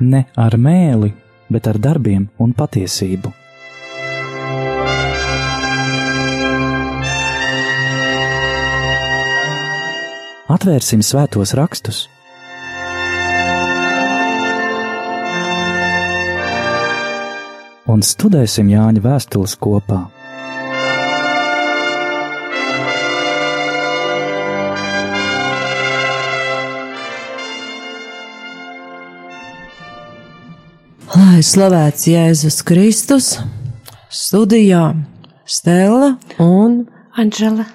ne ar mēli, bet ar darbiem un patiesību. Atvērsim svētos rakstus un studēsim Jāņa vēstules kopā. Lai slavēts Jēzus Kristus, studijā Stela un Anģela.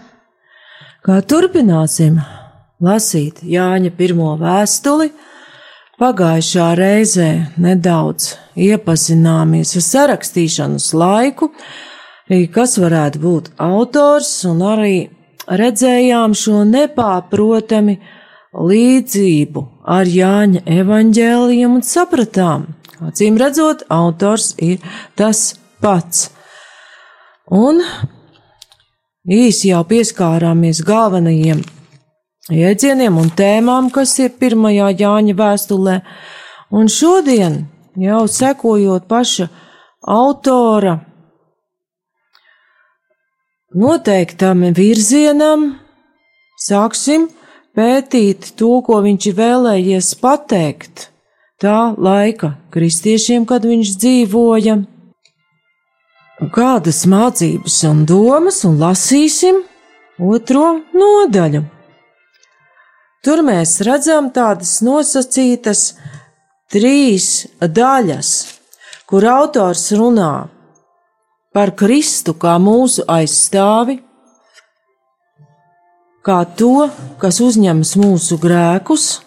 kā turpināsim lasīt Jāņa pirmo vēstuli. Pagājušā reizē nedaudz iepazināmies ar sarakstīšanas laiku, kas varētu būt autors, un arī redzējām šo nepārprotami līdzību ar Jāņa evaņģēliem un sapratām, acīm redzot, autors ir tas pats. Un īsi jau pieskārāmies galvenajiem jēdzieniem un tēmām, kas ir pirmajā Jāņa vēstulē, un šodien, jau sekojot paša autora noteiktam virzienam, sāksim pētīt to, ko viņš ir vēlējies pateikt tā laika kristiešiem, kad viņš dzīvoja. Kādas mācības un domas, un lasīsim otro nodaļu. Tur mēs redzam tādas nosacītas trīs daļas, kur autors runā par Kristu kā mūsu aizstāvi, kā to, kas uzņems mūsu grēkus.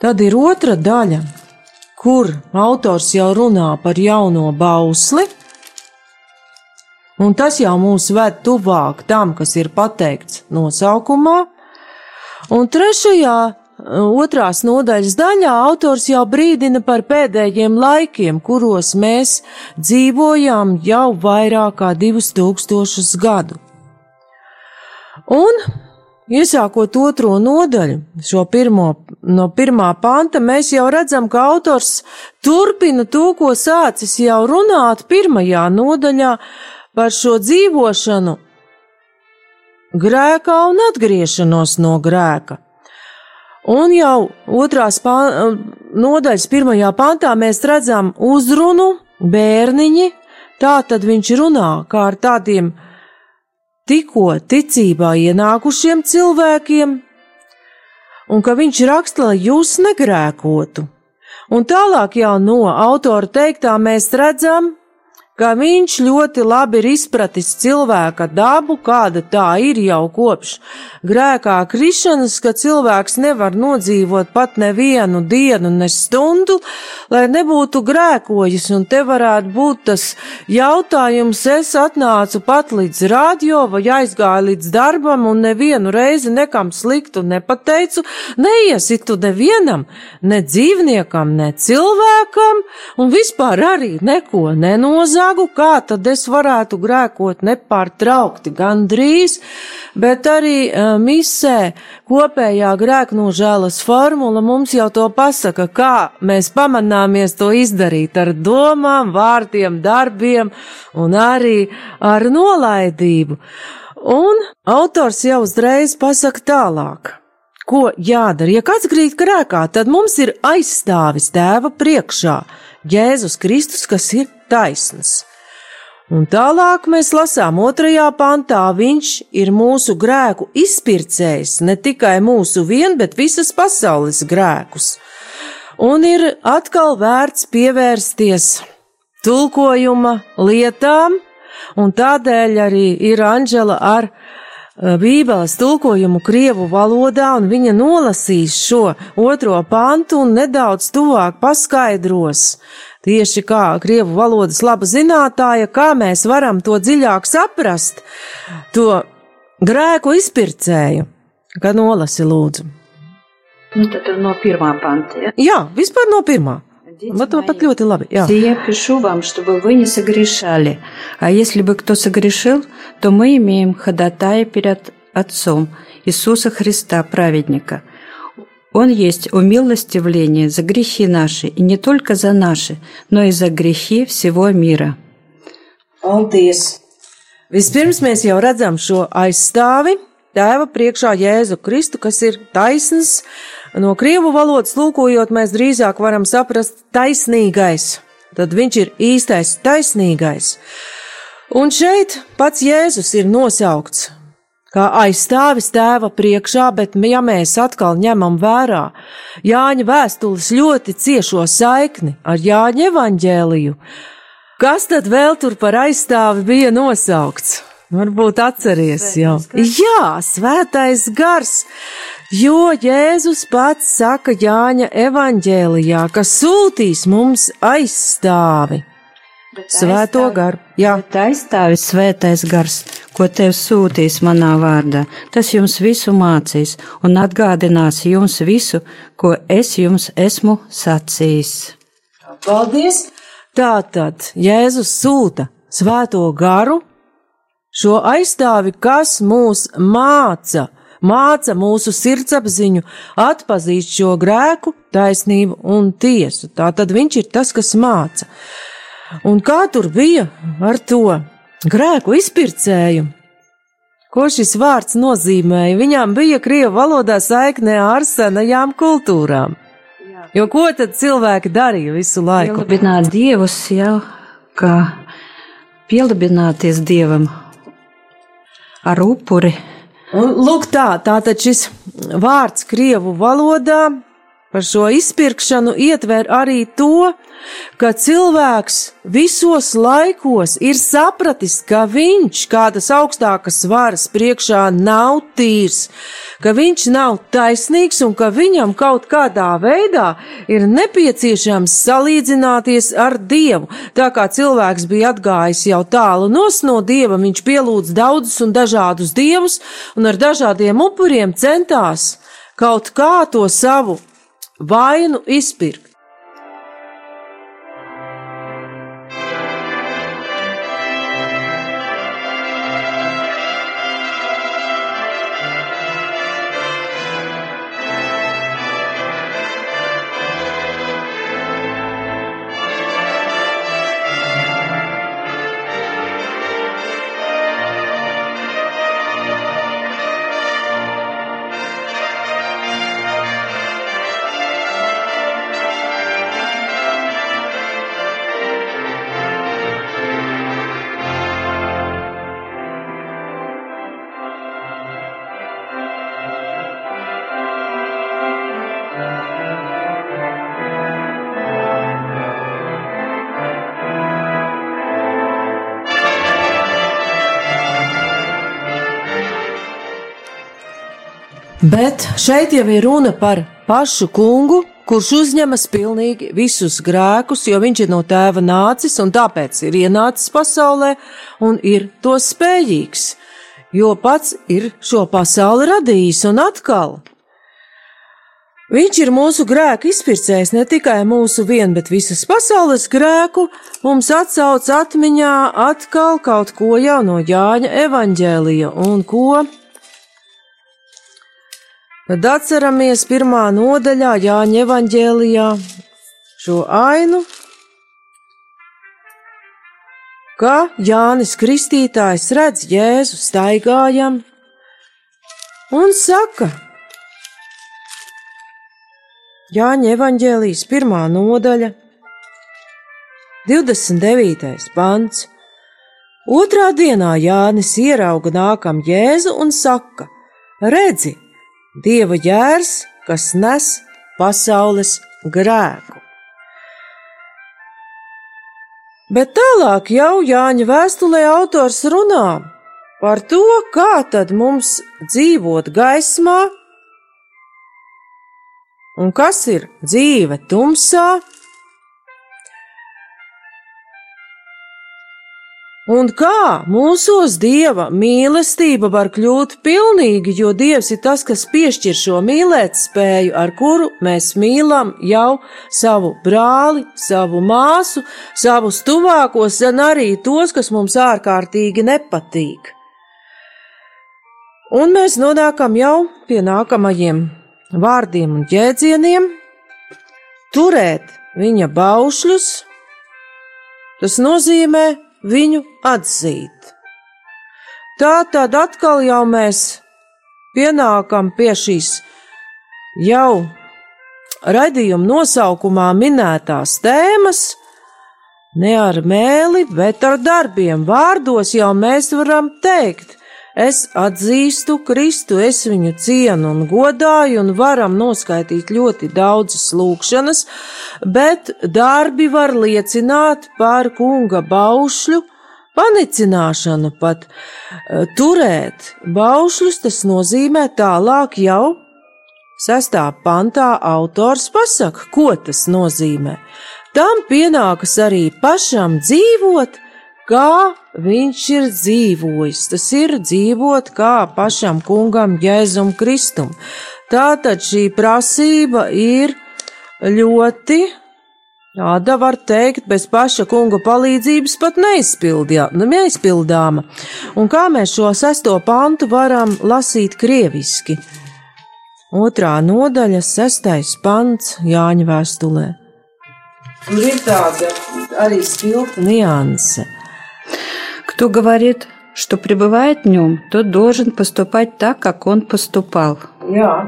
Tad ir otra daļa, kur autors jau runā par jauno bausli, un tas jau mūs ved tuvāk tam, kas ir pateikts nosaukumā. Un trešajā, otrās nodaļas daļā autors jau brīdina par pēdējiem laikiem, kuros mēs dzīvojam jau vairāk kā divus tūkstošus gadu. Un, iesākot otro nodaļu, šo pirmo, no pirmā panta, mēs jau redzam, ka autors turpina to, ko sācis jau runāt pirmajā nodaļā par šo dzīvošanu grēkā un atgriešanos no grēka. Un jau otrās pā, nodaļas pirmajā pantā mēs redzam uzrunu bērniņi, tā tad viņš runā kā ar tādiem tikko ticībā ienākušiem cilvēkiem, un ka viņš raksta, lai jūs negrēkotu. Un tālāk jau no autora teiktā mēs redzam, ka viņš ļoti labi ir izpratis cilvēka dabu, kāda tā ir jau kopš grēkā krišanas, ka cilvēks nevar nodzīvot pat nevienu dienu, ne stundu, lai nebūtu grēkojis, un te varētu būt tas jautājums, es atnācu pat līdz radio vai aizgāju līdz darbam un nevienu reizi nekam sliktu nepateicu, neiesitu nevienam, ne dzīvniekam, ne cilvēkam, un vispār arī neko nenozāgu nagu, kā tad es varētu grēkot nepārtraukti, gandrīz, bet arī uh, misē kopējā grēknožēlas formula mums jau to pasaka, kā mēs pamanāmies to izdarīt ar domām, vārdiem, darbiem un arī ar nolaidību. Un autors jau uzreiz pasaka tālāk. Ko jādara? Ja kāds grīt grēkā, tad mums ir aizstāvis tēva priekšā Jēzus Kristus, kas ir taisns. Un tālāk mēs lasām otrajā pantā, viņš ir mūsu grēku izpircējs, ne tikai mūsu vien, bet visas pasaules grēkus. Un ir atkal vērts pievērsties tulkojuma lietām, un tādēļ arī ir Anģela ar Bībeles tulkojumu Krievu valodā, un viņa nolasīs šo otro pantu un nedaudz tuvāk paskaidros, tieši kā krievu valodas laba zinātāja, kā mēs varam to dziļāk saprast, to grēku izpircēju, kā nolasi lūdzu. Nu, tad no pirmā panta. Ja? Jā, vispār no pirmā. Pat ļoti labi. Jā. Я пишу вам, чтобы вы не согрешали. А если бы кто согрешил, то мы имеем ходатая перед Отцом Иисуса Христа, праведника. Он есть умилостивление за грехи наши, и не только за наши, но и за грехи всего мира. Tiesa. Vispirms mēs jau redzam šo aizstāvi tēva priekšā Jēzu Kristu, kas ir taisns. No krievu valodas lūkojot, mēs drīzāk varam saprast taisnīgais. Tad viņš ir īstais taisnīgais. Un šeit pats Jēzus ir nosaukts kā aizstāvis tēva priekšā, bet ja mēs atkal ņemam vērā Jāņa vēstules ļoti ciešo saikni ar Jāņa evaņģēliju, kas tad vēl tur par aizstāvi bija nosaukts? Varbūt atceries jau. Jā, svētais gars, jo Jēzus pats saka Jāņa evaņģēlijā, ka sūtīs mums aizstāvi. Svēto garu. Jā, tā aizstāvis svētais gars, ko tev sūtīs manā vārdā. Tas jums visu mācīs un atgādinās jums visu, ko es jums esmu sacījis. Paldies! Tātad Jēzus sūta svēto garu, šo aizstāvi, kas mūs māca, māca mūsu sirdsapziņu, atpazīt šo grēku, taisnību un tiesu. Tātad viņš ir tas, kas māca. Un kā tur bija ar to grēku izpircēju? Ko šis vārds nozīmēja? Viņām bija krievu valodā saikne ar senajām kultūrām. Jo ko tad cilvēki darīja visu laiku? Pielabināt dievus jau, kā pielabināties dievam ar upuri. Un, lūk, tā, tātad šis vārds krievu valodā Par šo izpirkšanu ietver arī to, ka cilvēks visos laikos ir sapratis, ka viņš kādas augstākas varas priekšā nav tīrs, ka viņš nav taisnīgs un ka viņam kaut kādā veidā ir nepieciešams salīdzināties ar Dievu. Tā kā cilvēks bija atgājis jau tālu nos no Dieva, viņš pielūdz daudzus un dažādus dievus un ar dažādiem upuriem centās kaut kā to savu vainu izpirkt. Bet šeit jau ir runa par pašu kungu, kurš uzņemas pilnīgi visus grēkus, jo viņš ir no tēva nācis un tāpēc ir ienācis pasaulē un ir to spējīgs, jo pats ir šo pasauli radījis un atkal. Viņš ir mūsu grēku izpircējs, ne tikai mūsu vienu, bet visas pasaules grēku, mums atsauc atmiņā atkal kaut ko jau no Jāņa evaņģēlija un ko Tad atceramies pirmā nodaļā Jāņa evaņģēlijā šo ainu, ka Jānis Kristītājs redz Jēzu staigājam un saka, Jāņa evaņģēlijas pirmā nodaļa, 29. pants. Otrā dienā Jānis ierauga nākam Jēzu un saka: Redzi, Dieva jērs, kas nes pasaules grēku. Bet tālāk jau Jāņa vēstulē autors runā par to, kā tad mums dzīvot gaismā, un kas ir dzīve tumsā, Un kā mūsos dieva mīlestība var kļūt pilnīga, jo dievs ir tas, kas piešķir šo mīlēt spēju, ar kuru mēs mīlam jau savu brāli, savu māsu, savus tuvākos, un arī tos, kas mums ārkārtīgi nepatīk. Un mēs nonākam jau pie nākamajiem vārdiem un jēdzieniem, turēt viņa baušļus, tas nozīmē viņu atzīt. Tā tad atkal jau mēs pienākam pie šīs jau raidījuma nosaukumā minētās tēmas, ne ar mēli, bet ar darbiem. Vārdos jau mēs varam teikt, es atzīstu Kristu, es viņu cienu un godāju, un varam noskaitīt ļoti daudzas lūkšanas, bet darbi var liecināt par kunga baušļu, panicināšanu pat turēt baušļus, tas nozīmē tālāk jau Sestā pantā autors pasaka, ko tas nozīmē. Tam pienākas arī pašam dzīvot, kā viņš ir dzīvojis. Tas ir dzīvot kā pašam kungam Jēzum Kristum. Tātad šī prasība ir ļoti Tāda var teikt, bez paša kunga palīdzības pat nu, neizpildāma. Un kā mēs šo sesto pantu varam lasīt krieviski? Otrā nodaļa, sestais pants Jāņa vēstulē. Tur ir tāda arī spilgta nianse. Кто говорит, что пребывает в нем, тот должен поступать так, как он поступал. Jā.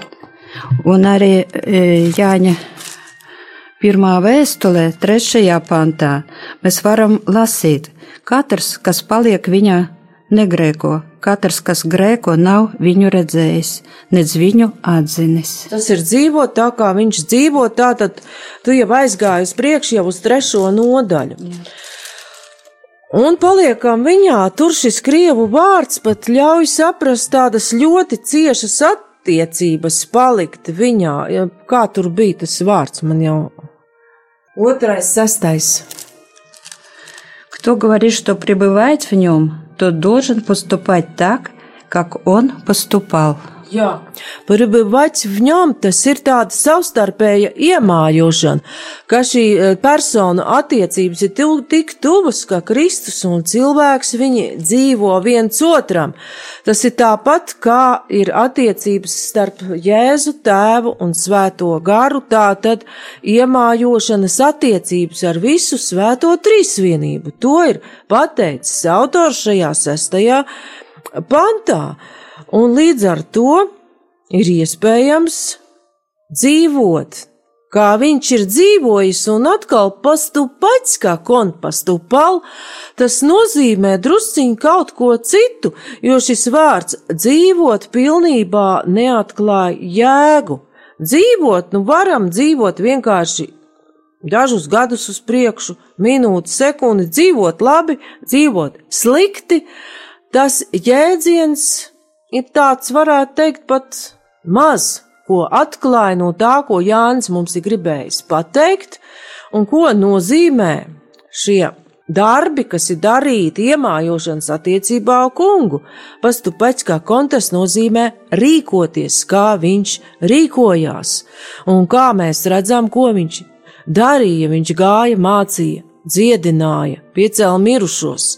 Un arī e, Jāņa pirmā vēstulē, trešajā pantā, mēs varam lasīt, katrs, kas paliek viņa negrēko, Katrs, kas grēko, nav viņu redzējis, nedz viņu atzinis. Tas ir dzīvot tā, kā viņš dzīvo, tā tad tu jau aizgāji uz priekšu jau uz trešo nodaļu. Jā. Un paliekam viņā, tur šis krievu vārds pat ļauj saprast tādas ļoti ciešas attiecības palikt viņā. Ja, kā tur bija tas vārds, man jau otrais, sastais. Кто говорит, что пребывает в нем, тот должен поступать так, как он поступал. Jā, prabivats в нем tas ir tāda savstarpēja iemājošana, ka šī e, persona attiecības ir tik tuvas, ka Kristus un cilvēks viņi dzīvo viens otram. Tas ir tāpat, kā ir attiecības starp Jēzu tēvu un svēto garu, tā tad iemājošanas attiecības ar visu svēto trīsvienību. To ir pateicis autors šajā sestajā pantā. Un līdz ar to ir iespējams dzīvot, kā viņš ir dzīvojis, un atkal pastupats, kā konpastupal, tas nozīmē drusciņ kaut ko citu, jo šis vārds dzīvot pilnībā neatklāja jēgu. Dzīvot, nu varam dzīvot vienkārši dažus gadus uz priekšu, minūti, sekundi, dzīvot labi, dzīvot slikti. Tas jēdziens ir tāds, varētu teikt, pat maz, ko atklāja no tā, ko Jānis mums ir gribējis pateikt, un ko nozīmē šie darbi, kas ir darīti iemājošanas attiecībā uz kungu. Pastu pēc kā kontests nozīmē rīkoties, kā viņš rīkojās, un kā mēs redzam, ko viņš darīja. Viņš gāja, mācīja, dziedināja, piecēla mirušos,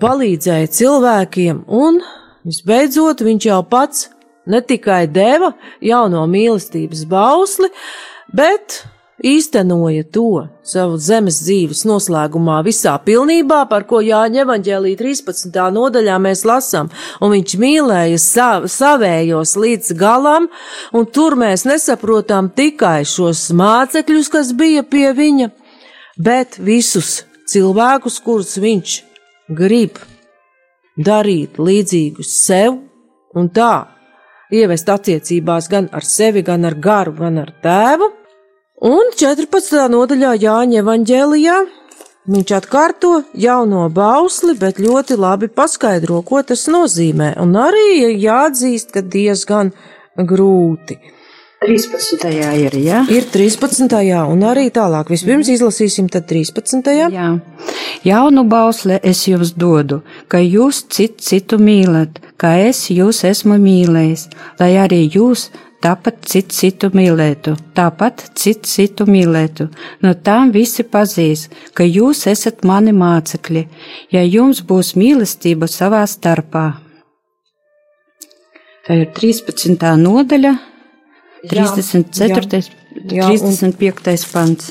palīdzēja cilvēkiem un Visbeidzot, viņš jau pats ne tikai deva jauno mīlestības bausli, bet īstenoja to savu zemes dzīves noslēgumā visā pilnībā, par ko Jāņa evaņģēlī 13. nodaļā mēs lasām, un viņš mīlēja sav, savējos līdz galam, un tur mēs nesaprotam tikai šos mācekļus, kas bija pie viņa, bet visus cilvēkus, kurus viņš grib darīt līdzīgus sev un tā ievest attiecībās gan ar sevi, gan ar garu, gan ar tēvu. Un 14. nodaļā Jāņa evaņģēlijā viņš atkārto jauno bausli, bet ļoti labi paskaidro, ko tas nozīmē, un arī jāatzīst, ka diezgan grūti. 13. ir, jā? Ir 13. un arī tālāk. Vispirms izlasīsim tad 13. Jā. Jaunu bausli es jums dodu, ka jūs citu citu mīlat, kā es jūs esmu mīlējis, lai arī jūs tāpat citu citu mīlētu, tāpat citu citu mīlētu. No tām visi pazīs, ka jūs esat mani mācekļi, ja jums būs mīlestība savā starpā. Tā ir 13. nodaļa 34. Jā, jā, 35. pants.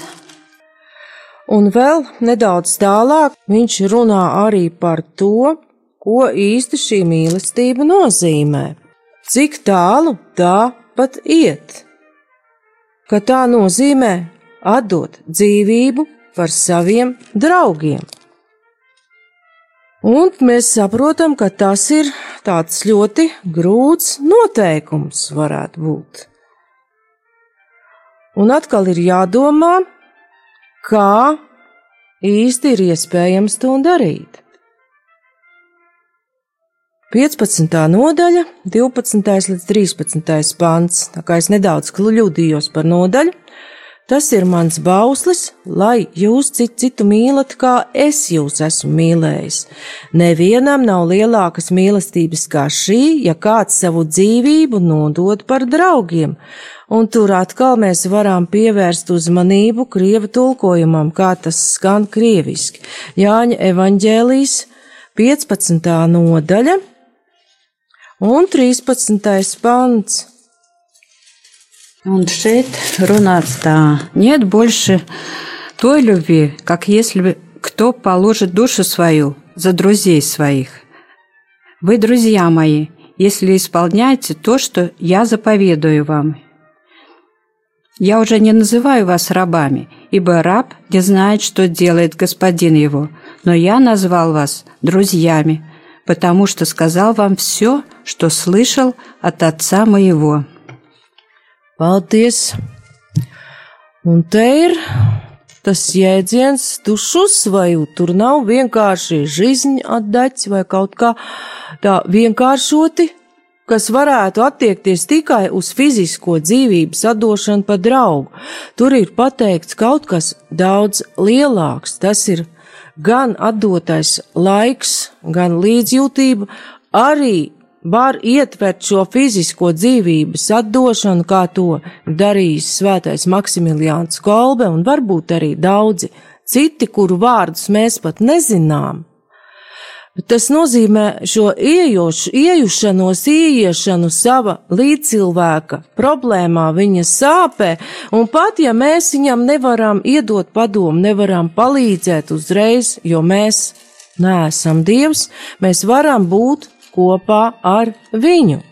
Un vēl nedaudz tālāk viņš runā arī par to, ko īsti šī mīlestība nozīmē. Cik tālu tā pat iet? Ka tā nozīmē atdot dzīvību par saviem draugiem. Un mēs saprotam, ka tas ir tāds ļoti grūts noteikums, varētu būt. Un atkal ir jādomā, kā īsti ir iespējams to darīt. 15. nodaļa, 12. līdz 13. pants, tā kā es nedaudz kļūdījos par nodaļu, tas ir mans bauslis, lai jūs citu, citu mīlat, kā es jūs esmu mīlējis. Nevienam nav lielākas mīlestības kā šī, ja kāds savu dzīvību nodod par draugiem, un tur atkal mēs varam pievērst uzmanību krievu tulkojumam, kā tas skan krieviski. Jāņa evaņģēlīs 15. nodaļa un 13. pants. Un šeit runāts tā, нет больше той любви, как если бы кто положит душу свою за друзей своих. Вы, друзья мои, если исполняете то, что я заповедую вам. Я уже не называю вас рабами, ибо раб не знает, что делает господин его, но я назвал вас друзьями, потому что сказал вам все, что слышал от отца моего». Paldies! Un te ir tas jēdziens dušu uzsvajūt. Tur nav vienkārši žiņa atdaķis vai kaut kā kas varētu attiekties tikai uz fizisko dzīvības atdošanu pa draugu. Tur ir pateikts kaut kas daudz lielāks. Tas ir gan atdotais laiks, gan līdzjūtība, arī var ietvert šo fizisko dzīvības atdošanu, kā to darījis svētais Maksimiliāns Kolbe un varbūt arī daudzi citi, kuru vārdus mēs pat nezinām. Tas nozīmē šo iejošu, iejušanos, ieiešanu sava līdzcilvēka problēmā, viņa sāpē, un pat ja mēs viņam nevaram iedot padomu, nevaram palīdzēt uzreiz, jo mēs neesam Dievs, mēs varam būt kopā ar viņu.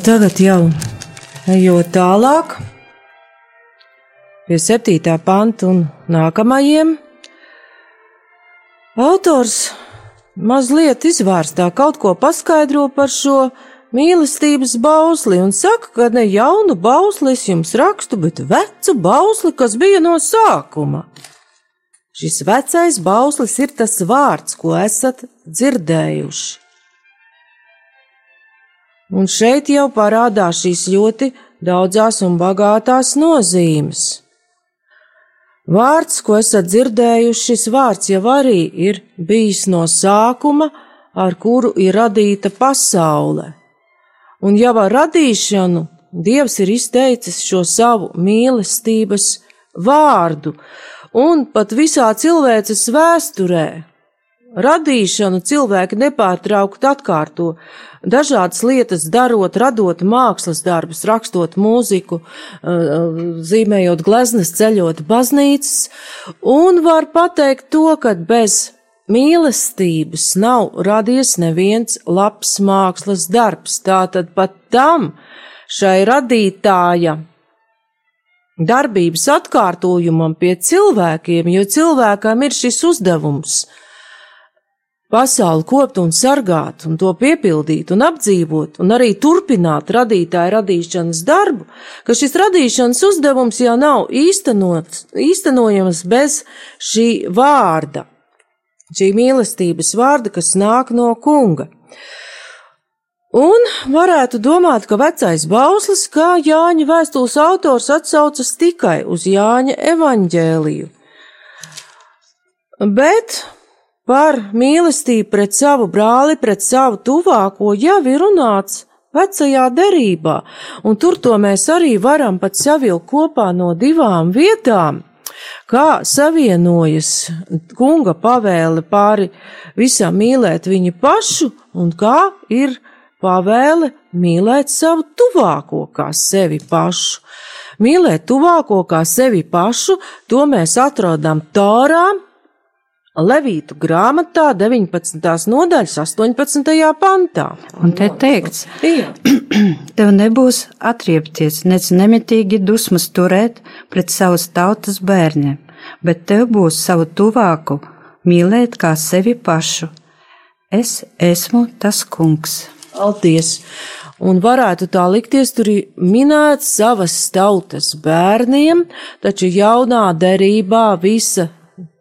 Tagad jau ejot tālāk, pie septītā panta un nākamajiem, autors mazliet izvērstā kaut ko paskaidro par šo mīlestības bausli un saka, ka ne jaunu bausli es jums rakstu, bet vecu bausli, kas bija no sākuma. Šis vecais bauslis ir tas vārds, ko esat dzirdējuši. Un šeit jau parādās šīs ļoti daudzās un bagātās nozīmes. Vārds, ko esat dzirdējuši, šis vārds jau arī ir bijis no sākuma, ar kuru ir radīta pasaule. Un jau ar radīšanu Dievs ir izteicis šo savu mīlestības vārdu, un pat visā cilvēces vēsturē radīšanu cilvēki nepārtraukt atkārto, dažādas lietas darot, radot mākslas darbus, rakstot mūziku, zīmējot gleznes, ceļot baznīcas, un var pateikt to, ka bez mīlestības nav radies neviens labs mākslas darbs, tātad pat tam šai radītāja darbības atkārtojumam pie cilvēkiem, jo cilvēkam ir šis uzdevums – pasauli kopt un sargāt, un to piepildīt un apdzīvot, un arī turpināt radītāju radīšanas darbu, ka šis radīšanas uzdevums jau nav īstenots, īstenojams bez šī vārda, šī mīlestības vārda, kas nāk no kunga. Un varētu domāt, ka vecais bauslis, kā Jāņa vēstules autors atsaucas tikai uz Jāņa evaņģēliju. Bet Par mīlestību pret savu brāli, pret savu tuvāko jau ir runāts vecajā derībā, un tur to mēs arī varam pat savilkt kopā no divām vietām, kā savienojas kunga pavēle pāri visam mīlēt viņu pašu, un kā ir pavēle mīlēt savu tuvāko kā sevi pašu. Mīlēt tuvāko kā sevi pašu, to mēs atrodam Tārā, Levītu grāmatā 19. nodaļas 18. pantā. Un te teikts, tev nebūs atriepties, nec nemitīgi dusmas turēt pret savas tautas bērniem, bet tev būs savu tuvāku mīlēt kā sevi pašu. Es esmu tas kungs. Alties! Un varētu tā likties, tur ir minēts savas tautas bērniem, taču jaunā derībā visa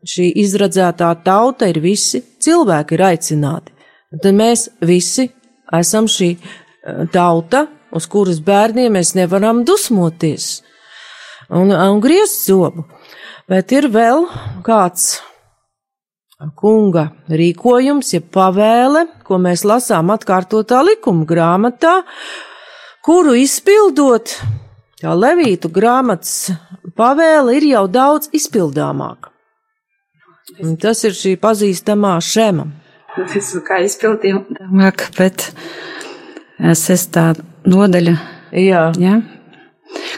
šī izradzētā tauta ir visi cilvēki ir aicināti. Tad mēs visi esam šī eh, tauta, uz kuras bērniem mēs nevaram dusmoties un, un griezt zobu. Bet ir vēl kāds kunga rīkojums, ja pavēle, ko mēs lasām atkārtotā likuma grāmatā, kuru izpildot, tā levītu grāmatas pavēle ir jau daudz izpildāmāka. Un tas ir šī pazīstamā šema. Tas kā izpildījumāk, bet sestā nodaļa. Jā. Ja?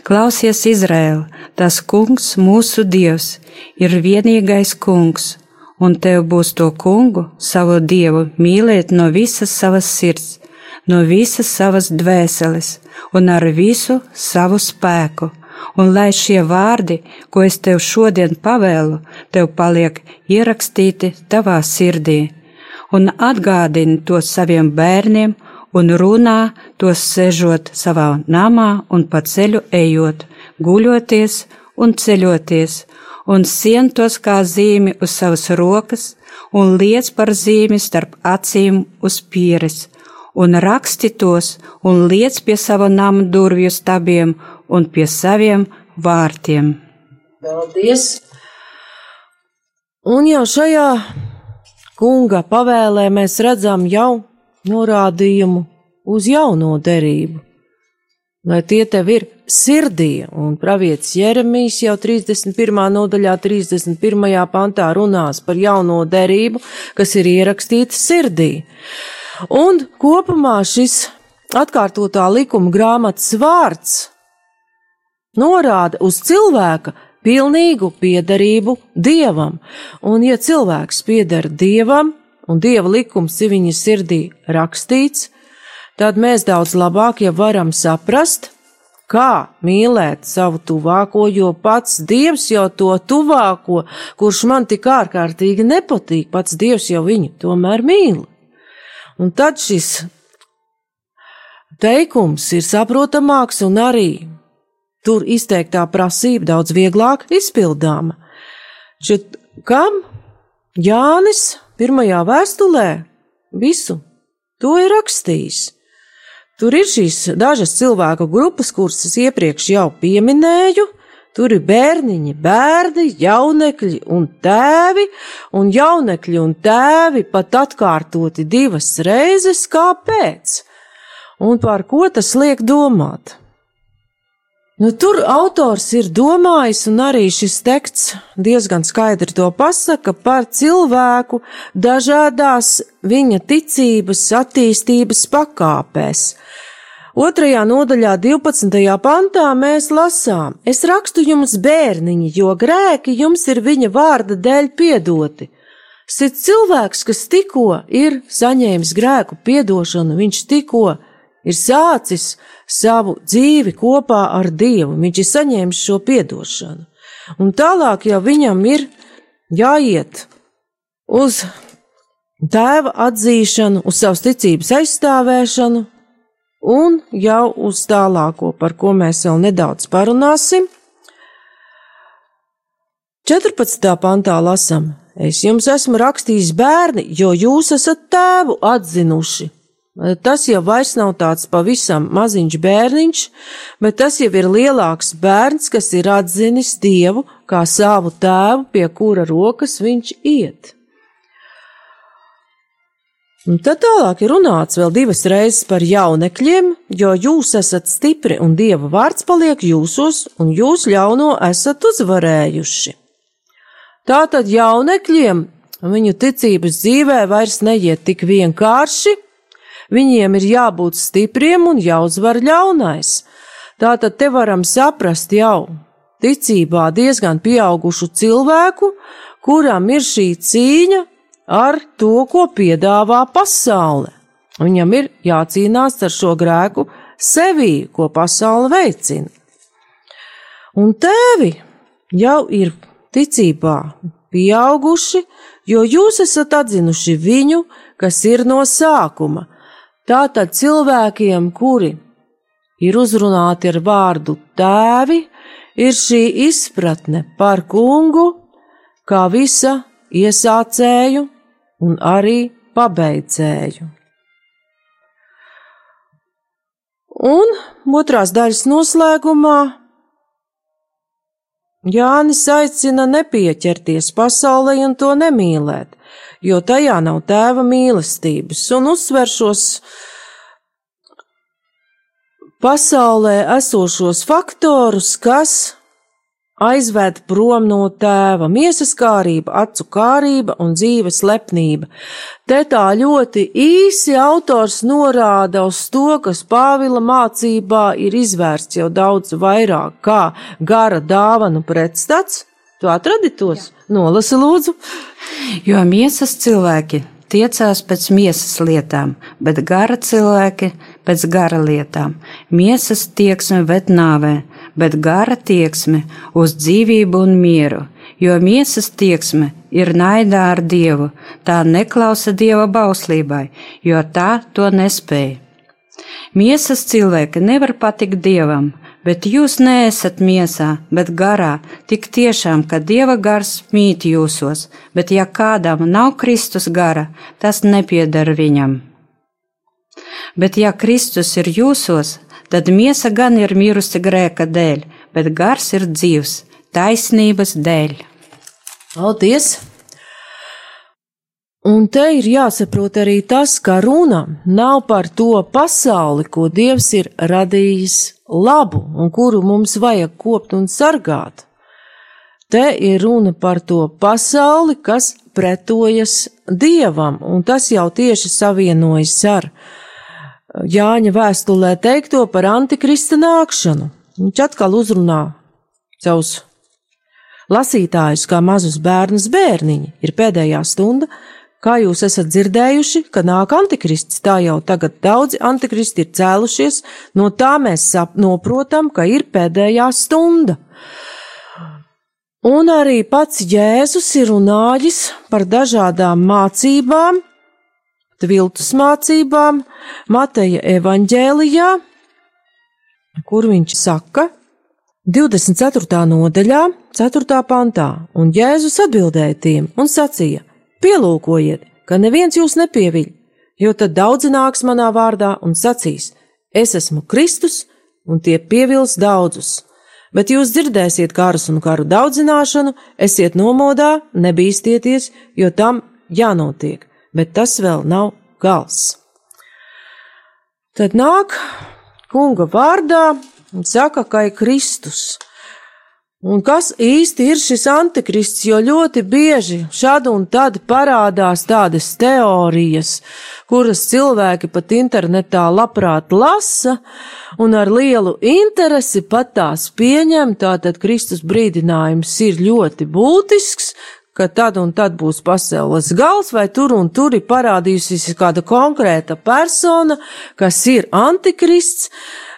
Klausies, Izraēla, tas kungs, mūsu dievs, ir vienīgais kungs, un tev būs to kungu, savu dievu, mīlēt no visas savas sirds, no visas savas dvēseles un ar visu savu spēku un lai šie vārdi, ko es tev šodien pavēlu, tev paliek ierakstīti tavā sirdī, un atgādini to saviem bērniem, un runā tos sežot savā namā un pa ceļu ejot, guļoties un ceļoties, un sien tos kā zīmi uz savas rokas, un liec par zīmi starp acīm uz pieres, un raksti tos, un liec pie sava nama durvju stabiem un pie saviem vārtiem. Paldies! Un jau šajā kunga pavēlē mēs redzam jau norādījumu uz jauno derību, lai tie tev ir sirdī, un pravietis Jeremijs jau 31. nodaļā, 31. pantā runās par jauno derību, kas ir ierakstīta sirdī. Un kopumā šis atkārtotā likuma grāmatas vārds norāda uz cilvēka pilnīgu piederību dievam, un ja cilvēks pieder dievam, un dieva likums ir viņa sirdī rakstīts, tad mēs daudz labāk jau varam saprast, kā mīlēt savu tuvāko, jo pats Dievs jau to tuvāko, kurš man tik ārkārtīgi nepatīk, pats Dievs jau viņu tomēr mīl. Un tad šis teikums ir saprotamāks un arī tur izteiktā prasība daudz vieglāk izpildāma. Šit, kam Jānis pirmajā vēstulē visu to ir rakstījis? Tur ir šīs dažas cilvēku grupas, kuras es iepriekš jau pieminēju. Tur ir bērniņi, bērni, jaunekļi un tēvi, un jaunekļi un tēvi pat atkārtoti divas reizes, kāpēc? Un par ko tas liek domāt? Nu, tur autors ir domājis, un arī šis teksts diezgan skaidri to pasaka par cilvēku dažādās viņa ticības attīstības pakāpēs. Otrajā nodaļā, 12. pantā, mēs lasām: Es rakstu jums, bērniņi, jo grēki jums ir viņa vārda dēļ piedoti. Sit cilvēks, kas tikko ir saņēmis grēku piedošanu, viņš tikko ir sācis savu dzīvi kopā ar Dievu, viņš ir saņēmis šo piedošanu. Un tālāk jau viņam ir jāiet uz tēva atzīšanu, uz savas ticības aizstāvēšanu, un jau uz tālāko, par ko mēs vēl nedaudz parunāsim. 14. pantā lasam: Es jums esmu rakstījis bērni, jo jūs esat tēvu atzinuši. Tas jau vairs nav tāds pavisam maziņš bērniņš, bet tas jau ir lielāks bērns, kas ir atzinis Dievu kā savu tēvu, pie kura rokas viņš iet. Un tad tālāk ir runāts vēl divas reizes par jaunekļiem, jo jūs esat stipri un Dieva vārds paliek jūsos, un jūs ļauno esat uzvarējuši. Tātad jaunekļiem viņu ticības dzīvē vairs neiet tik vienkārši, Viņiem ir jābūt stipriem un jāuzvar ļaunais. Tātad te varam saprast jau ticībā diezgan pieaugušu cilvēku, kuram ir šī cīņa ar to, ko piedāvā pasaule. Viņam ir jācīnās ar šo grēku sevī, ko pasaule veicina. Un tēvi jau ir ticībā pieauguši, jo jūs esat atzinuši viņu, kas ir no sākuma, Tātad cilvēkiem, kuri ir uzrunāti ar vārdu tēvi, ir šī izpratne par kungu, kā visa iesācēju un arī pabeidzēju. Un otrās daļas noslēgumā Jānis aicina nepieķerties pasaulē un to nemīlēt, jo tajā nav tēva mīlestības, un uzsver šos pasaulē esošos faktorus, kas aizved prom no tēva miesas kārība, acu kārība un dzīves lepnība. Te tā ļoti īsi autors norāda uz to, kas Pāvila mācībā ir izvērsts jau daudz vairāk kā gara dāvanu pretstats. Tu atradi tos? Nolasi lūdzu. Jo miesas cilvēki tiecās pēc miesas lietām, bet gara cilvēki pēc gara lietām. Miesas tieksme ved nāvē, bet gara tieksme uz dzīvību un mieru, jo miesas tieksme ir naidā ar Dievu, tā neklausa Dieva bauslībai, jo tā to nespēja. Miesas cilvēki nevar patikt Dievam, bet jūs neesat miesā, bet garā, tik tiešām, ka Dieva gars mīt jūsos, bet ja kādam nav Kristus gara, tas nepiedara viņam. Bet ja Kristus ir jūsos, tad miesa gan ir mirusi grēka dēļ, bet gars ir dzīvs, taisnības dēļ. Paldies! Un te ir jāsaprot arī tas, ka runa nav par to pasauli, ko Dievs ir radījis labu un kuru mums vajag kopt un sargāt. Te ir runa par to pasauli, kas pretojas Dievam, un tas jau tieši savienojas ar Jāņa vēstulē teikto par antikrista nākšanu. Viņš atkal uzrunā savus lasītājus kā mazus bērnus bērniņi. Ir pēdējā stunda, Kā jūs esat dzirdējuši, ka nāk antikrists, tā jau tagad daudzi antikristi ir cēlušies, no tā mēs saprotam, ka ir pēdējā stunda. Un arī pats Jēzus ir runājis par dažādām mācībām, viltus mācībām, Mateja evaņģēlijā, kur viņš saka, 24. nodaļā, 4. pantā, un Jēzus atbildēja tiem un sacīja: Pielūkojiet, ka neviens jūs nepieviļ, jo tad daudzi nāks manā vārdā un sacīs: Es esmu Kristus, un tie pievils daudzus bet jūs dzirdēsiet karus un karu daudzināšanu, esiet nomodā, nebīsties, jo tam jānotiek, bet tas vēl nav gals. Tad nāk kunga vārdā un saka, ka ir Kristus. Un kas īsti ir šis antikrists, jo ļoti bieži šad un tad parādās tādas teorijas, kuras cilvēki pat internetā labprāt lasa un ar lielu interesi pat tās pieņem, tātad Kristus brīdinājums ir ļoti būtisks, ka tad un tad būs pasaules gals, vai tur un tur ir parādījusies kāda konkrēta persona, kas ir antikrists,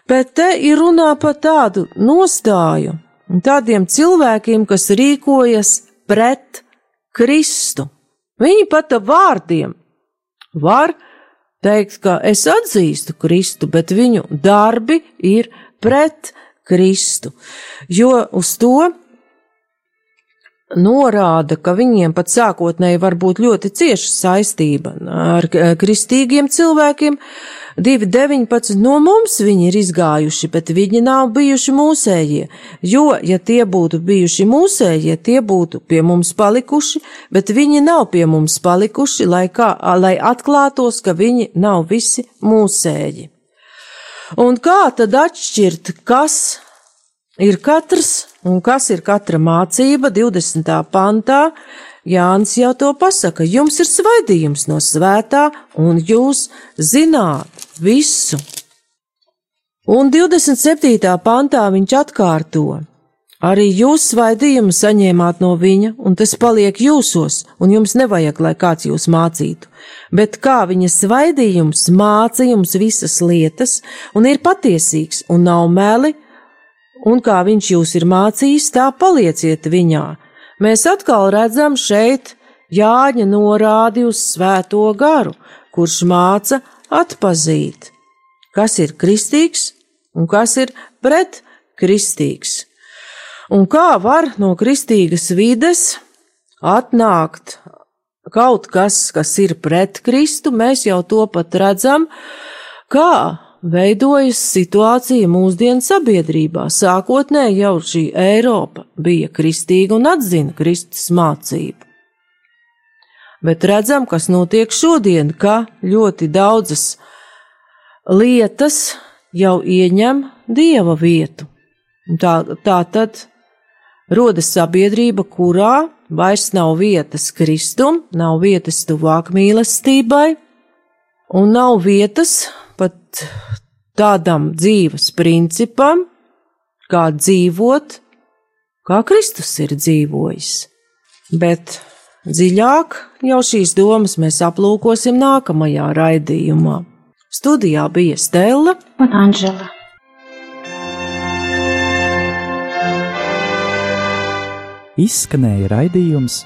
bet te ir runā par tādu nostāju un tādiem cilvēkiem, kas rīkojas pret Kristu. Viņi pat ar vārdiem var teikt, ka es atzīstu Kristu, bet viņu darbi ir pret Kristu, jo uz to norāda, ka viņiem pat sākotnēji var būt ļoti cieša saistība ar kristīgiem cilvēkiem. 2.19. no mums viņi ir izgājuši, bet viņi nav bijuši mūsējie, jo, ja tie būtu bijuši mūsējie, tie būtu pie mums palikuši, bet viņi nav pie mums palikuši, lai, kā, lai atklātos, ka viņi nav visi mūsēji. Un kā tad atšķirt, kas ir katrs un kas ir katra mācība 20. pantā. Jānis jau to pasaka, jums ir svaidījums no svētā, un jūs zināt visu. Un 27. pantā viņš atkārto: Arī jūs svaidījumu saņēmāt no viņa, un tas paliek jūsos, un jums nevajag, lai kāds jūs mācītu. Bet kā viņa svaidījums māca jums visas lietas, un ir patiesīgs, un nav meli, un kā viņš jūs ir mācījis, tā palieciet viņā. Mēs atkal redzam šeit Jāņa norādi uz svēto garu, kurš māca atpazīt, kas ir kristīgs un kas ir pret kristīgs. Un kā var no kristīgas vides atnākt kaut kas, kas ir pret Kristu, mēs jau to pat redzam, kā veidojas situācija mūsdienu sabiedrībā. Sākotnēji jau šī Eiropa bija kristīga un atzina Kristus mācību. Bet redzam, kas notiek šodien, ka ļoti daudzas lietas jau ieņem dieva vietu. Tā, tā tad rodas sabiedrība, kurā vairs nav vietas Kristum, nav vietas tuvāk mīlestībai, un nav vietas pat tādam dzīves principam, kā dzīvot, kā Kristus ir dzīvojis. Bet dziļāk jau šīs domas mēs aplūkosim nākamajā raidījumā. Studijā bija Stela un Anžela. Izskanēja raidījums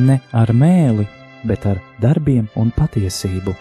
Ne ar mēli bet ar darbiem un patiesību.